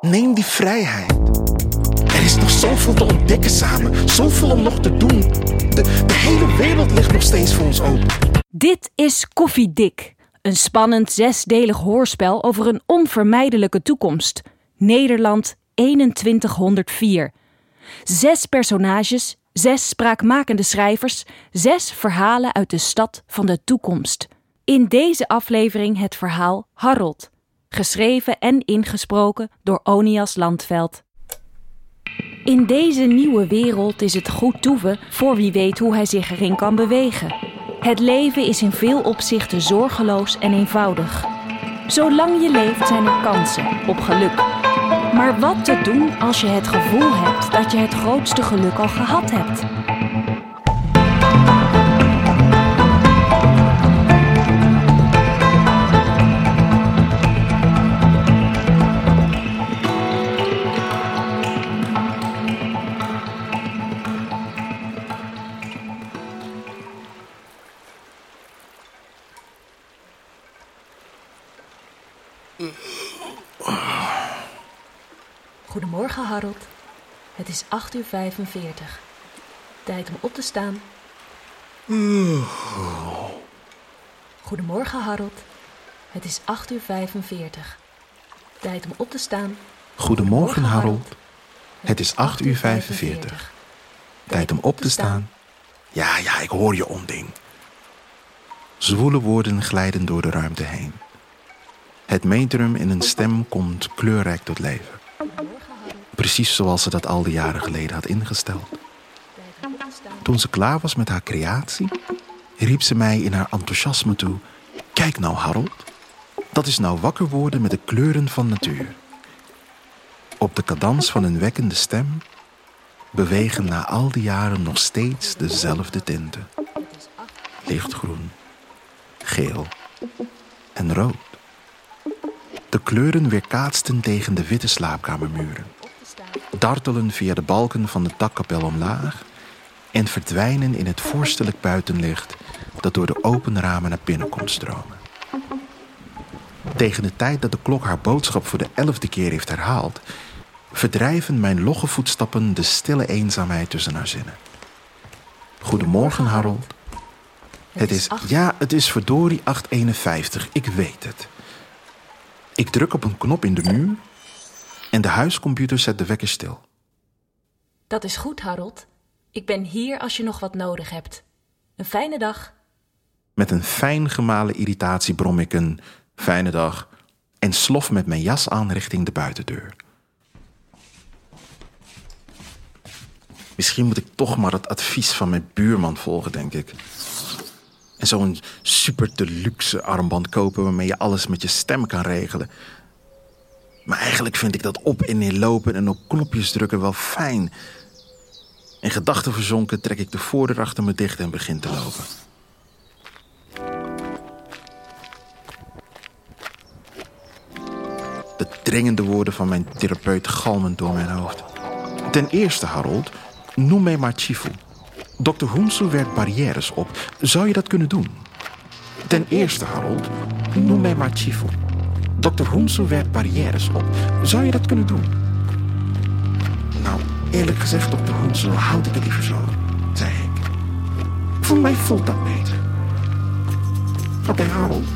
Neem die vrijheid. Er is nog zoveel te ontdekken samen, zoveel om nog te doen. De, de hele wereld ligt nog steeds voor ons open. Dit is Koffiedik, een spannend zesdelig hoorspel over een onvermijdelijke toekomst. Nederland 2104. Zes personages, zes spraakmakende schrijvers, zes verhalen uit de stad van de toekomst. In deze aflevering het verhaal Harold, geschreven en ingesproken door Onias Landveld. In deze nieuwe wereld is het goed toeven voor wie weet hoe hij zich erin kan bewegen. Het leven is in veel opzichten zorgeloos en eenvoudig. Zolang je leeft zijn er kansen op geluk. Maar wat te doen als je het gevoel hebt dat je het grootste geluk al gehad hebt? Harold. Het is 8 uur 45. Tijd om op te staan. Goedemorgen, Harold. Het is 8 uur 45. Tijd om op te staan. Goedemorgen, Harold. Het is 8 uur 45. Tijd om op te staan. Ja, ja, ik hoor je onding. Zwoele woorden glijden door de ruimte heen. Het metrum in een stem komt kleurrijk tot leven. Precies zoals ze dat al die jaren geleden had ingesteld. Toen ze klaar was met haar creatie, riep ze mij in haar enthousiasme toe: Kijk nou, Harold, dat is nou wakker worden met de kleuren van natuur. Op de cadans van een wekkende stem bewegen na al die jaren nog steeds dezelfde tinten: lichtgroen, geel en rood. De kleuren weerkaatsten tegen de witte slaapkamermuren dartelen via de balken van de dakkapel omlaag en verdwijnen in het vorstelijk buitenlicht dat door de open ramen naar binnen kon stromen. Tegen de tijd dat de klok haar boodschap voor de elfde keer heeft herhaald, verdrijven mijn logge voetstappen de stille eenzaamheid tussen haar zinnen. Goedemorgen, Harold. Het is, ja, het is verdorie 851, ik weet het. Ik druk op een knop in de muur en de huiscomputer zet de wekker stil. Dat is goed, Harold. Ik ben hier als je nog wat nodig hebt. Een fijne dag. Met een fijn gemalen irritatie brom ik een fijne dag en slof met mijn jas aan richting de buitendeur. Misschien moet ik toch maar het advies van mijn buurman volgen, denk ik. En zo'n super deluxe armband kopen waarmee je alles met je stem kan regelen. Maar eigenlijk vind ik dat op en neer lopen en op knopjes drukken wel fijn. In gedachten verzonken trek ik de voordeur achter me dicht en begin te lopen. De dringende woorden van mijn therapeut galmen door mijn hoofd. Ten eerste, Harold, noem mij maar Chifu. Dr. Hoensu werkt barrières op. Zou je dat kunnen doen? Ten eerste, Harold, noem mij maar Chifu. Dr. Hoensu werkt barrières op. Zou je dat kunnen doen? Nou, eerlijk gezegd, dokter Hoensu, houd ik het liever zo, zei ik. Voor mij voelt dat beter. Oké, okay, Harold.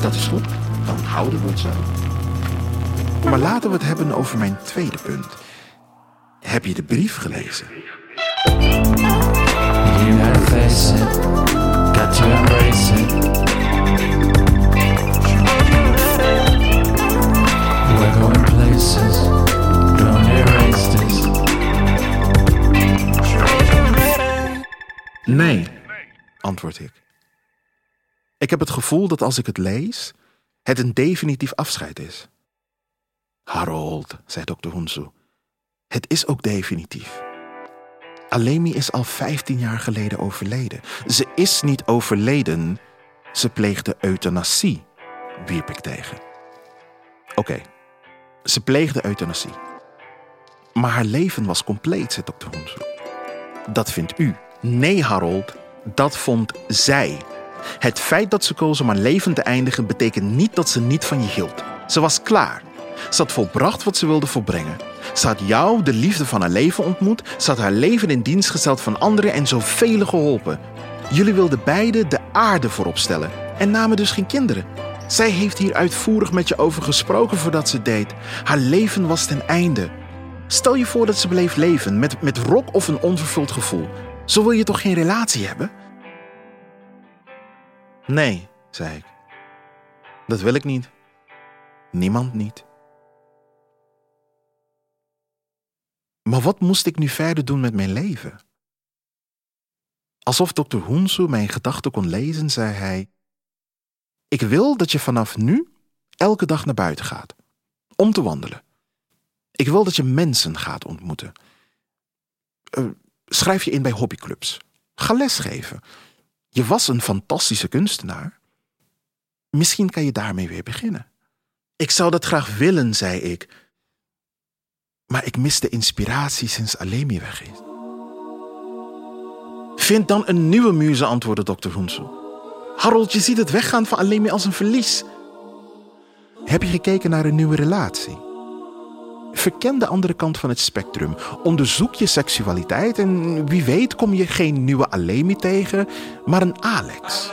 Dat is goed. Dan houden we het zo. Maar laten we het hebben over mijn tweede punt. Heb je de brief gelezen? You embrace it. Nee, antwoord ik. Ik heb het gevoel dat als ik het lees, het een definitief afscheid is. Harold, zei dokter Hunsu, het is ook definitief. Alemi is al 15 jaar geleden overleden. Ze is niet overleden, ze pleegde euthanasie, wierp ik tegen. Oké, ze pleegde euthanasie. Maar haar leven was compleet, zei dokter Hunsu. Dat vindt u. Nee, Harold, dat vond zij. Het feit dat ze koos om haar leven te eindigen betekent niet dat ze niet van je hield. Ze was klaar. Ze had volbracht wat ze wilde volbrengen. Ze had jou, de liefde van haar leven, ontmoet. Ze had haar leven in dienst gesteld van anderen en zoveel geholpen. Jullie wilden beide de aarde voorop stellen en namen dus geen kinderen. Zij heeft hier uitvoerig met je over gesproken voordat ze deed. Haar leven was ten einde. Stel je voor dat ze bleef leven met, met rok of een onvervuld gevoel. Zo wil je toch geen relatie hebben? Nee, zei ik. Dat wil ik niet. Niemand niet. Maar wat moest ik nu verder doen met mijn leven? Alsof dokter Hoensu mijn gedachten kon lezen, zei hij: Ik wil dat je vanaf nu elke dag naar buiten gaat om te wandelen. Ik wil dat je mensen gaat ontmoeten. Uh, schrijf je in bij hobbyclubs. Ga lesgeven. Je was een fantastische kunstenaar. Misschien kan je daarmee weer beginnen. Ik zou dat graag willen, zei ik. Maar ik mis de inspiratie sinds Alemi weg is. Vind dan een nieuwe muze, antwoordde dokter Hoensu. Harold, je ziet het weggaan van Alemi als een verlies. Heb je gekeken naar een nieuwe relatie? Verken de andere kant van het spectrum. Onderzoek je seksualiteit en wie weet kom je geen nieuwe Alemi tegen, maar een Alex.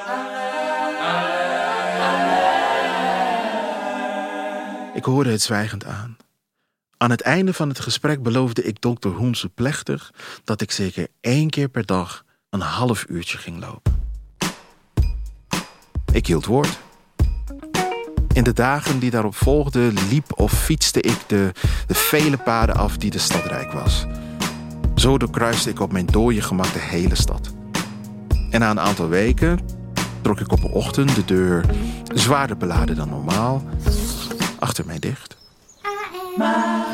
Ik hoorde het zwijgend aan. Aan het einde van het gesprek beloofde ik dokter Hoense plechtig dat ik zeker één keer per dag een half uurtje ging lopen. Ik hield woord. In de dagen die daarop volgden liep of fietste ik de, vele paden af die de stad rijk was. Zo doorkruiste ik op mijn dode gemak de hele stad. En na een aantal weken trok ik op een ochtend de deur zwaarder beladen dan normaal achter mij dicht.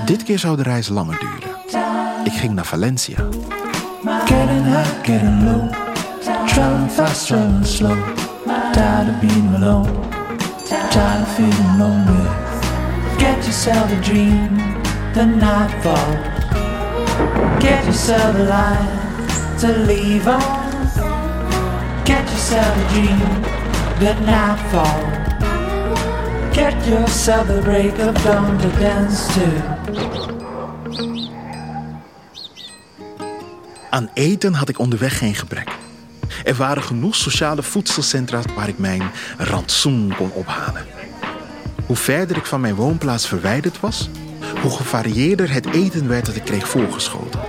Dit keer zou de reis langer duren. Ik ging naar Valencia. Tired of being alone. Tired of feeling lonely. Get yourself a dream. The nightfall. Get yourself a life to leave on. Get yourself a dream. The nightfall. Get yourself a break of dawn to dance to. Aan eten had ik onderweg geen gebrek. Er waren genoeg sociale voedselcentra waar ik mijn rantsoen kon ophalen. Hoe verder ik van mijn woonplaats verwijderd was, hoe gevarieerder het eten werd dat ik kreeg voorgeschoteld.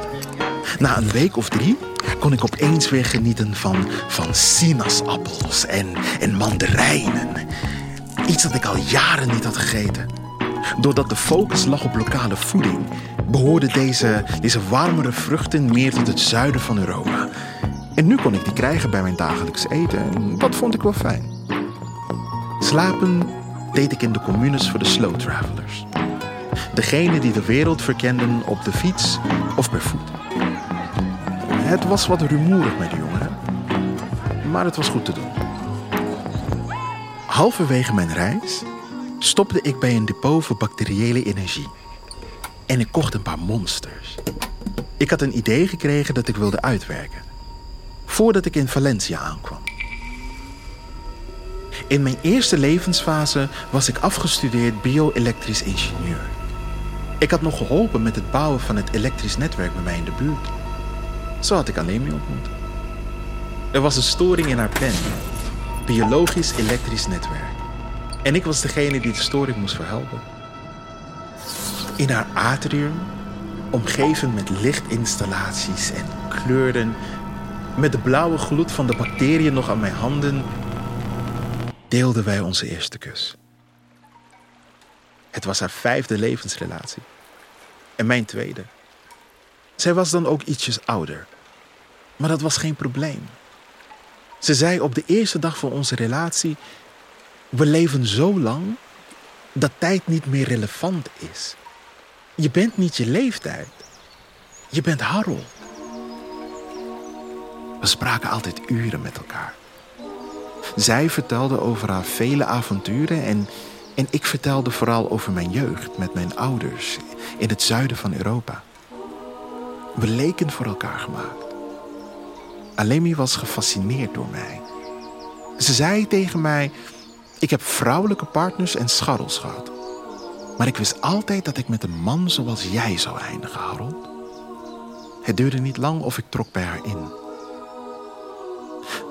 Na een week of drie kon ik opeens weer genieten van, van sinaasappels en, en mandarijnen. Iets dat ik al jaren niet had gegeten. Doordat de focus lag op lokale voeding, behoorden deze, deze warmere vruchten meer tot het zuiden van Europa. En nu kon ik die krijgen bij mijn dagelijks eten en dat vond ik wel fijn. Slapen deed ik in de communes voor de slow travelers. Degenen die de wereld verkenden op de fiets of per voet. Het was wat rumoerig met de jongeren, maar het was goed te doen. Halverwege mijn reis stopte ik bij een depot voor bacteriële energie. En ik kocht een paar monsters. Ik had een idee gekregen dat ik wilde uitwerken. Voordat ik in Valencia aankwam. In mijn eerste levensfase was ik afgestudeerd bio-elektrisch ingenieur. Ik had nog geholpen met het bouwen van het elektrisch netwerk bij mij in de buurt. Zo had ik Alemi ontmoet. Er was een storing in haar pen. Biologisch elektrisch netwerk. En ik was degene die de storing moest verhelpen. In haar atrium, omgeven met lichtinstallaties en kleuren, met de blauwe gloed van de bacteriën nog aan mijn handen, deelden wij onze eerste kus. Het was haar vijfde levensrelatie. En mijn tweede. Zij was dan ook ietsjes ouder. Maar dat was geen probleem. Ze zei op de eerste dag van onze relatie: We leven zo lang dat tijd niet meer relevant is. Je bent niet je leeftijd. Je bent Harold. We spraken altijd uren met elkaar. Zij vertelde over haar vele avonturen en, en ik vertelde vooral over mijn jeugd met mijn ouders in het zuiden van Europa. We leken voor elkaar gemaakt. Alemi was gefascineerd door mij. Ze zei tegen mij: Ik heb vrouwelijke partners en scharrels gehad. Maar ik wist altijd dat ik met een man zoals jij zou eindigen, Harold. Het duurde niet lang of ik trok bij haar in.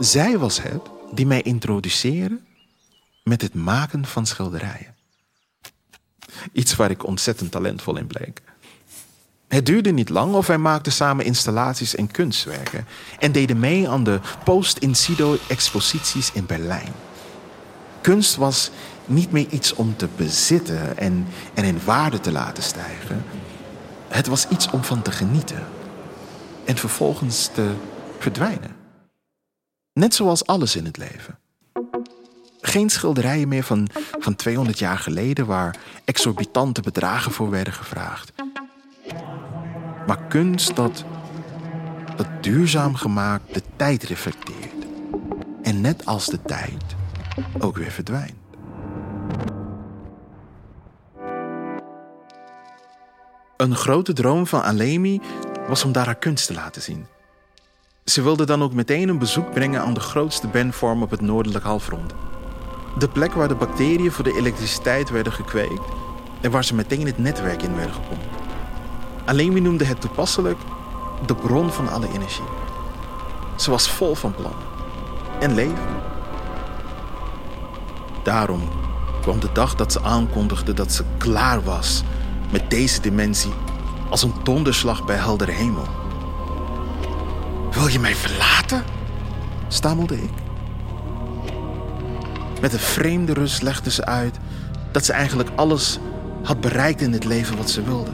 Zij was het die mij introduceerde met het maken van schilderijen. Iets waar ik ontzettend talentvol in bleek. Het duurde niet lang of wij maakten samen installaties en kunstwerken en deden mee aan de post-incido-exposities in Berlijn. Kunst was niet meer iets om te bezitten en, en in waarde te laten stijgen. Het was iets om van te genieten en vervolgens te verdwijnen. Net zoals alles in het leven. Geen schilderijen meer van, van 200 jaar geleden waar exorbitante bedragen voor werden gevraagd. Maar kunst dat, dat duurzaam gemaakt de tijd reflecteert. En net als de tijd ook weer verdwijnt. Een grote droom van Alemi was om daar haar kunst te laten zien. Ze wilde dan ook meteen een bezoek brengen aan de grootste bandvorm op het noordelijk halfrond. De plek waar de bacteriën voor de elektriciteit werden gekweekt en waar ze meteen het netwerk in werden gepompt. Alemi noemde het toepasselijk de bron van alle energie. Ze was vol van plannen en leven. Daarom kwam de dag dat ze aankondigde dat ze klaar was met deze dimensie als een donderslag bij heldere hemel. Wil je mij verlaten? stamelde ik. Met een vreemde rust legde ze uit dat ze eigenlijk alles had bereikt in het leven wat ze wilde.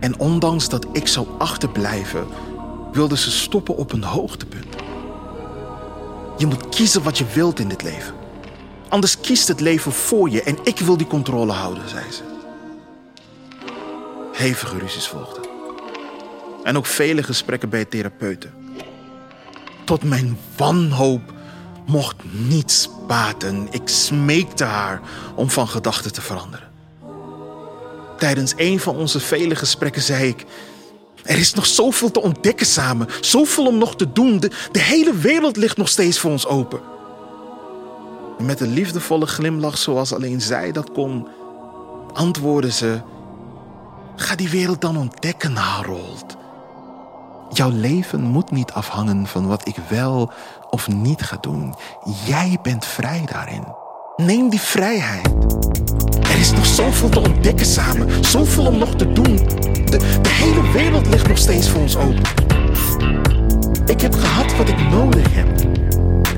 En ondanks dat ik zou achterblijven, wilde ze stoppen op een hoogtepunt. Je moet kiezen wat je wilt in dit leven. Anders kiest het leven voor je en ik wil die controle houden, zei ze. Hevige ruzies volgden. En ook vele gesprekken bij therapeuten. Tot mijn wanhoop mocht niets baten. Ik smeekte haar om van gedachten te veranderen. Tijdens een van onze vele gesprekken zei ik: Er is nog zoveel te ontdekken samen, zoveel om nog te doen. De, hele wereld ligt nog steeds voor ons open. En met een liefdevolle glimlach, zoals alleen zij dat kon, antwoordde ze: Ga die wereld dan ontdekken, Harold. Jouw leven moet niet afhangen van wat ik wel of niet ga doen. Jij bent vrij daarin. Neem die vrijheid. Er is nog zoveel te ontdekken samen, zoveel om nog te doen. De, de hele wereld ligt nog steeds voor ons open. Ik heb gehad wat ik nodig heb.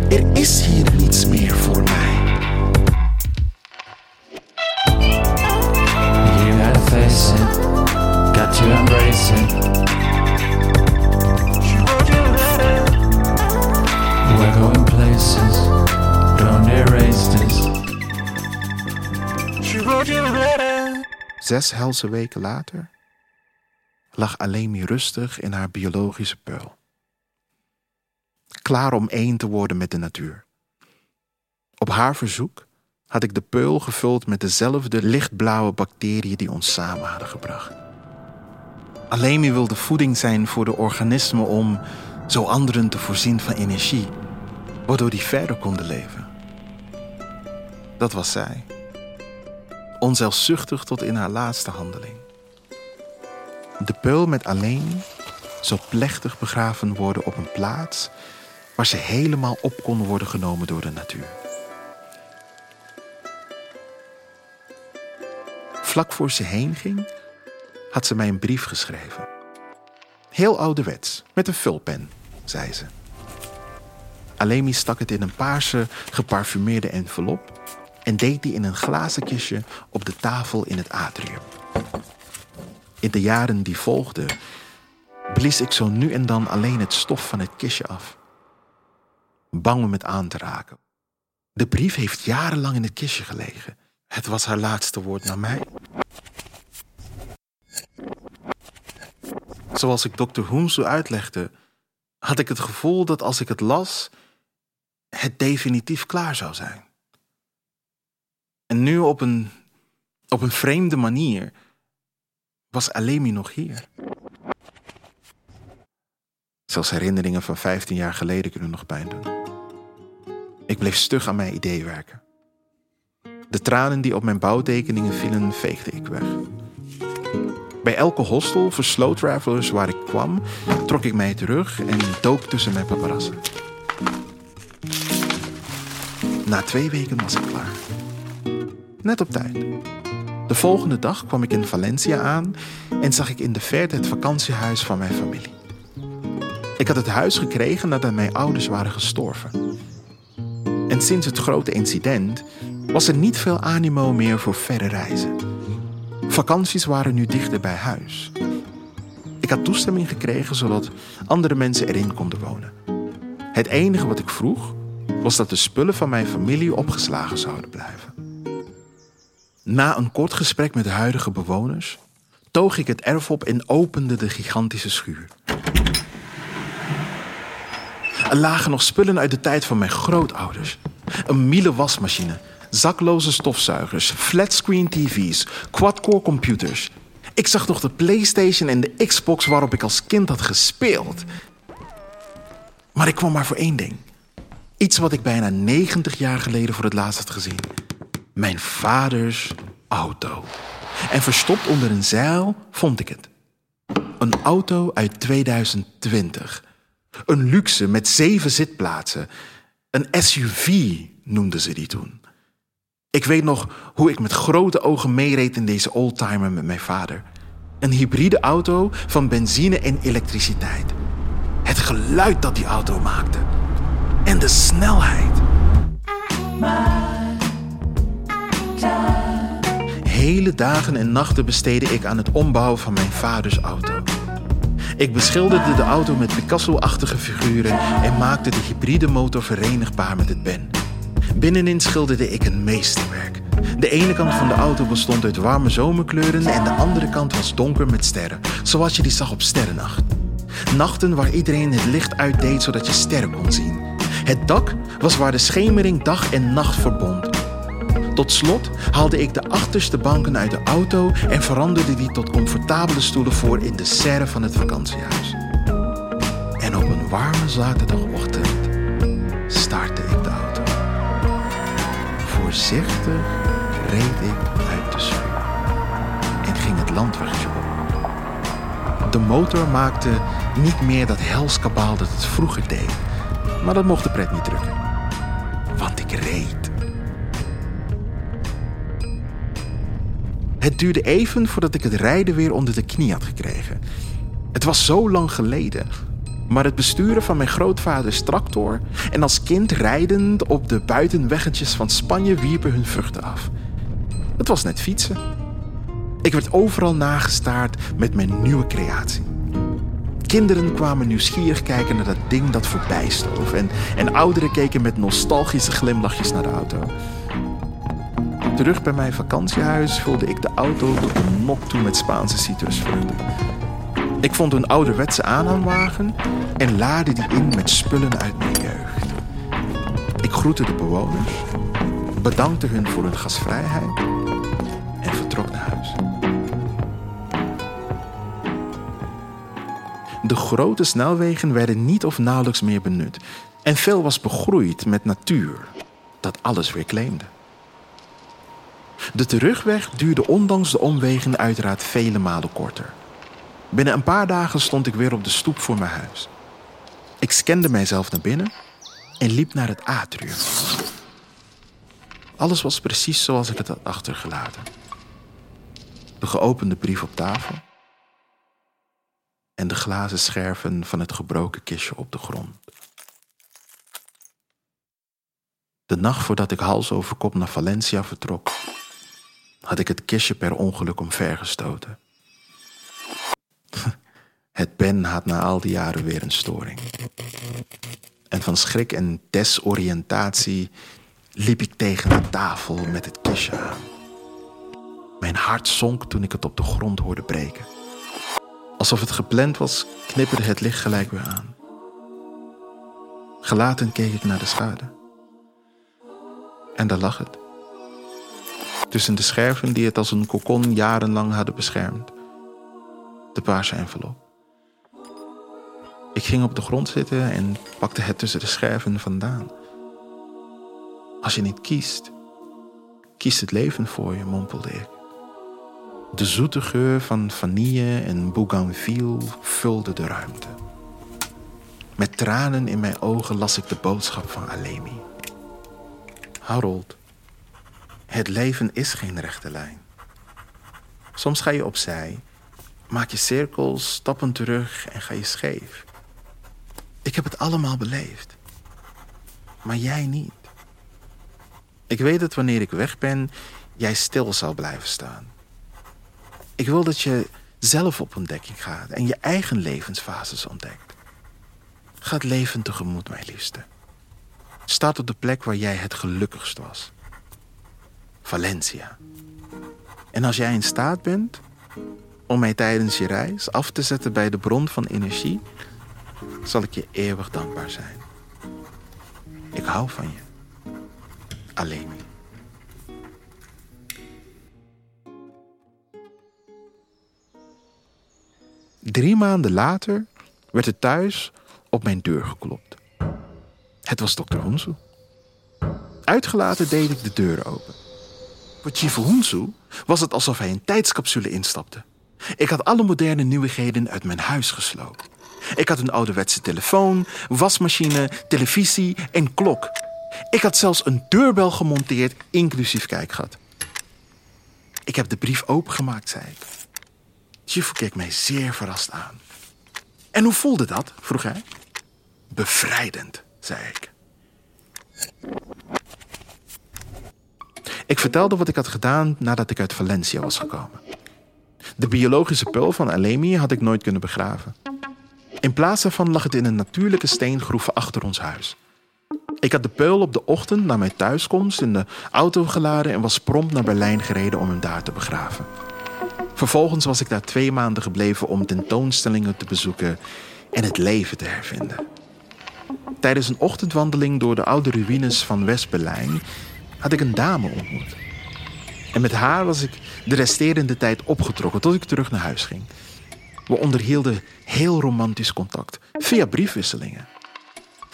Er is hier niets meer voor mij. Zes helse weken later lag Alemi rustig in haar biologische peul. Klaar om één te worden met de natuur. Op haar verzoek had ik de peul gevuld met dezelfde lichtblauwe bacteriën die ons samen hadden gebracht. Alemi wilde voeding zijn voor de organismen om zo anderen te voorzien van energie, waardoor die verder konden leven. Dat was zij. Onzelfzuchtig tot in haar laatste handeling. De peul met alleen zou plechtig begraven worden op een plaats waar ze helemaal op kon worden genomen door de natuur. Vlak voor ze heen ging, had ze mij een brief geschreven. Heel ouderwets, met een vulpen, zei ze. Alemi stak het in een paarse, geparfumeerde envelop en deed die in een glazen kistje op de tafel in het atrium. In de jaren die volgden, blies ik zo nu en dan alleen het stof van het kistje af. Bang om het aan te raken. De brief heeft jarenlang in het kistje gelegen. Het was haar laatste woord naar mij. Zoals ik Dr. Hoemsu uitlegde, had ik het gevoel dat als ik het las, het definitief klaar zou zijn. En nu op een, op een vreemde manier was Alemi nog hier. Zelfs herinneringen van 15 jaar geleden kunnen nog pijn doen. Ik bleef stug aan mijn idee werken. De tranen die op mijn bouwtekeningen vielen, veegde ik weg. Bij elke hostel voor slow travelers waar ik kwam, trok ik mij terug en dook tussen mijn paparazzen. Na twee weken was ik klaar. Net op tijd. De volgende dag kwam ik in Valencia aan en zag ik in de verte het vakantiehuis van mijn familie. Ik had het huis gekregen nadat mijn ouders waren gestorven. En sinds het grote incident was er niet veel animo meer voor verre reizen. Vakanties waren nu dichter bij huis. Ik had toestemming gekregen zodat andere mensen erin konden wonen. Het enige wat ik vroeg was dat de spullen van mijn familie opgeslagen zouden blijven. Na een kort gesprek met de huidige bewoners toog ik het erf op en opende de gigantische schuur. Er lagen nog spullen uit de tijd van mijn grootouders. Een Miele wasmachine, zakloze stofzuigers, flatscreen tv's, quad-core computers. Ik zag nog de PlayStation en de Xbox waarop ik als kind had gespeeld. Maar ik kwam maar voor één ding. Iets wat ik bijna 90 jaar geleden voor het laatst had gezien. Mijn vaders auto. En verstopt onder een zeil vond ik het. Een auto uit 2020. Een luxe met zeven zitplaatsen. Een SUV noemden ze die toen. Ik weet nog hoe ik met grote ogen meereed in deze oldtimer met mijn vader. Een hybride auto van benzine en elektriciteit. Het geluid dat die auto maakte. En de snelheid. Hele dagen en nachten besteedde ik aan het ombouwen van mijn vaders auto. Ik beschilderde de auto met Picasso-achtige figuren en maakte de hybride motor verenigbaar met het Ben. Binnenin schilderde ik een meesterwerk. De ene kant van de auto bestond uit warme zomerkleuren en de andere kant was donker met sterren, zoals je die zag op sterrennacht. Nachten waar iedereen het licht uitdeed zodat je sterren kon zien. Het dak was waar de schemering dag en nacht verbond. Tot slot haalde ik de achterste banken uit de auto en veranderde die tot comfortabele stoelen voor in de serre van het vakantiehuis. En op een warme zaterdagochtend startte ik de auto. Voorzichtig reed ik uit de schuur en ging het landweggetje op. De motor maakte niet meer dat helskabaal dat het vroeger deed, maar dat mocht de pret niet drukken. Het duurde even voordat ik het rijden weer onder de knie had gekregen. Het was zo lang geleden. Maar het besturen van mijn grootvaders tractor en als kind rijdend op de buitenweggetjes van Spanje wierpen hun vruchten af. Het was net fietsen. Ik werd overal nagestaard met mijn nieuwe creatie. Kinderen kwamen nieuwsgierig kijken naar dat ding dat voorbij stoof en, en ouderen keken met nostalgische glimlachjes naar de auto. Terug bij mijn vakantiehuis vulde ik de auto tot een mok toe met Spaanse citrusvruchten. Ik vond een ouderwetse aanhangwagen en laadde die in met spullen uit mijn jeugd. Ik groette de bewoners, bedankte hun voor hun gastvrijheid en vertrok naar huis. De grote snelwegen werden niet of nauwelijks meer benut en veel was begroeid met natuur dat alles weer claimde. De terugweg duurde ondanks de omwegen uiteraard vele malen korter. Binnen een paar dagen stond ik weer op de stoep voor mijn huis. Ik scande mijzelf naar binnen en liep naar het atrium. Alles was precies zoals ik het had achtergelaten. De geopende brief op tafel en de glazen scherven van het gebroken kistje op de grond. De nacht voordat ik hals over kop naar Valencia vertrok, had ik het kistje per ongeluk omvergestoten. Het pen had na al die jaren weer een storing. En van schrik en desoriëntatie liep ik tegen de tafel met het kistje aan. Mijn hart zonk toen ik het op de grond hoorde breken. Alsof het gepland was, knipperde het licht gelijk weer aan. Gelaten keek ik naar de schade. En daar lag het tussen de scherven die het als een kokon jarenlang hadden beschermd. De paarse envelop. Ik ging op de grond zitten en pakte het tussen de scherven vandaan. Als je niet kiest, kiest het leven voor je, mompelde ik. De zoete geur van vanille en bougainville vulde de ruimte. Met tranen in mijn ogen las ik de boodschap van Alemi. Harold, het leven is geen rechte lijn. Soms ga je opzij, maak je cirkels, stappen terug en ga je scheef. Ik heb het allemaal beleefd, maar jij niet. Ik weet dat wanneer ik weg ben, jij stil zal blijven staan. Ik wil dat je zelf op ontdekking gaat en je eigen levensfases ontdekt. Ga het leven tegemoet, mijn liefste. Staat op de plek waar jij het gelukkigst was. Valencia. En als jij in staat bent om mij tijdens je reis af te zetten bij de bron van energie, zal ik je eeuwig dankbaar zijn. Ik hou van je. Alleen. Drie maanden later werd er thuis op mijn deur geklopt. Het was dokter Honsu. Uitgelaten deed ik de deur open. Voor Chief Honsu was het alsof hij een tijdscapsule instapte. Ik had alle moderne nieuwigheden uit mijn huis gesloten. Ik had een ouderwetse telefoon, wasmachine, televisie en klok. Ik had zelfs een deurbel gemonteerd, inclusief kijkgat. Ik heb de brief opengemaakt, zei ik. Chifu keek mij zeer verrast aan. En hoe voelde dat? vroeg hij. Bevrijdend, zei ik. Ik vertelde wat ik had gedaan nadat ik uit Valencia was gekomen. De biologische pul van Alemi had ik nooit kunnen begraven. In plaats daarvan lag het in een natuurlijke steengroef achter ons huis. Ik had de peul op de ochtend na mijn thuiskomst in de auto geladen en was prompt naar Berlijn gereden om hem daar te begraven. Vervolgens was ik daar twee maanden gebleven om tentoonstellingen te bezoeken en het leven te hervinden. Tijdens een ochtendwandeling door de oude ruïnes van West-Berlijn had ik een dame ontmoet. En met haar was ik de resterende tijd opgetrokken tot ik terug naar huis ging. We onderhielden heel romantisch contact via briefwisselingen.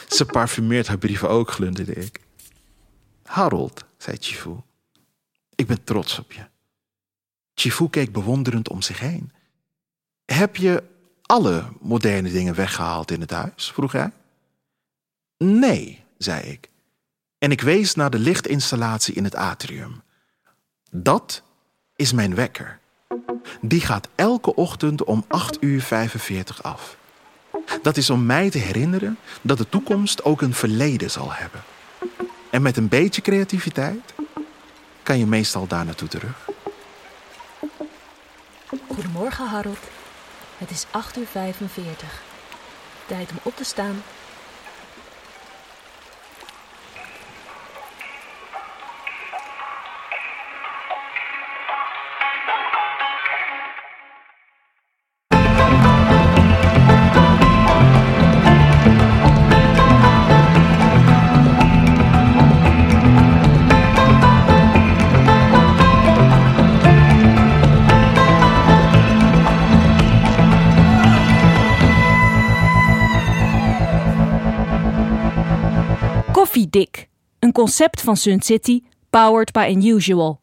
Ze parfumeert haar brieven ook, glunderde ik. Harold, zei Chifu, ik ben trots op je. Chifu keek bewonderend om zich heen. Heb je alle moderne dingen weggehaald in het huis? vroeg hij. Nee, zei ik. En ik wees naar de lichtinstallatie in het atrium. Dat is mijn wekker. Die gaat elke ochtend om 8 uur 45 af. Dat is om mij te herinneren dat de toekomst ook een verleden zal hebben. En met een beetje creativiteit kan je meestal daar naartoe terug. Goedemorgen, Harold. Het is 8 uur 45. Tijd om op te staan. Concept van Sun City, powered by Unusual.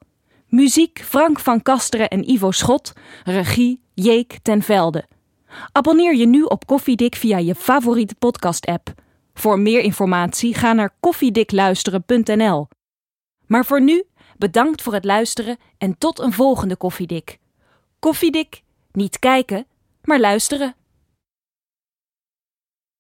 Muziek Frank van Kasteren en Ivo Schot, regie Jeek ten Velde. Abonneer je nu op Koffie Dik via je favoriete podcast-app. Voor meer informatie ga naar koffiedikluisteren.nl. Maar voor nu, bedankt voor het luisteren en tot een volgende Koffiedik. Koffiedik, niet kijken, maar luisteren.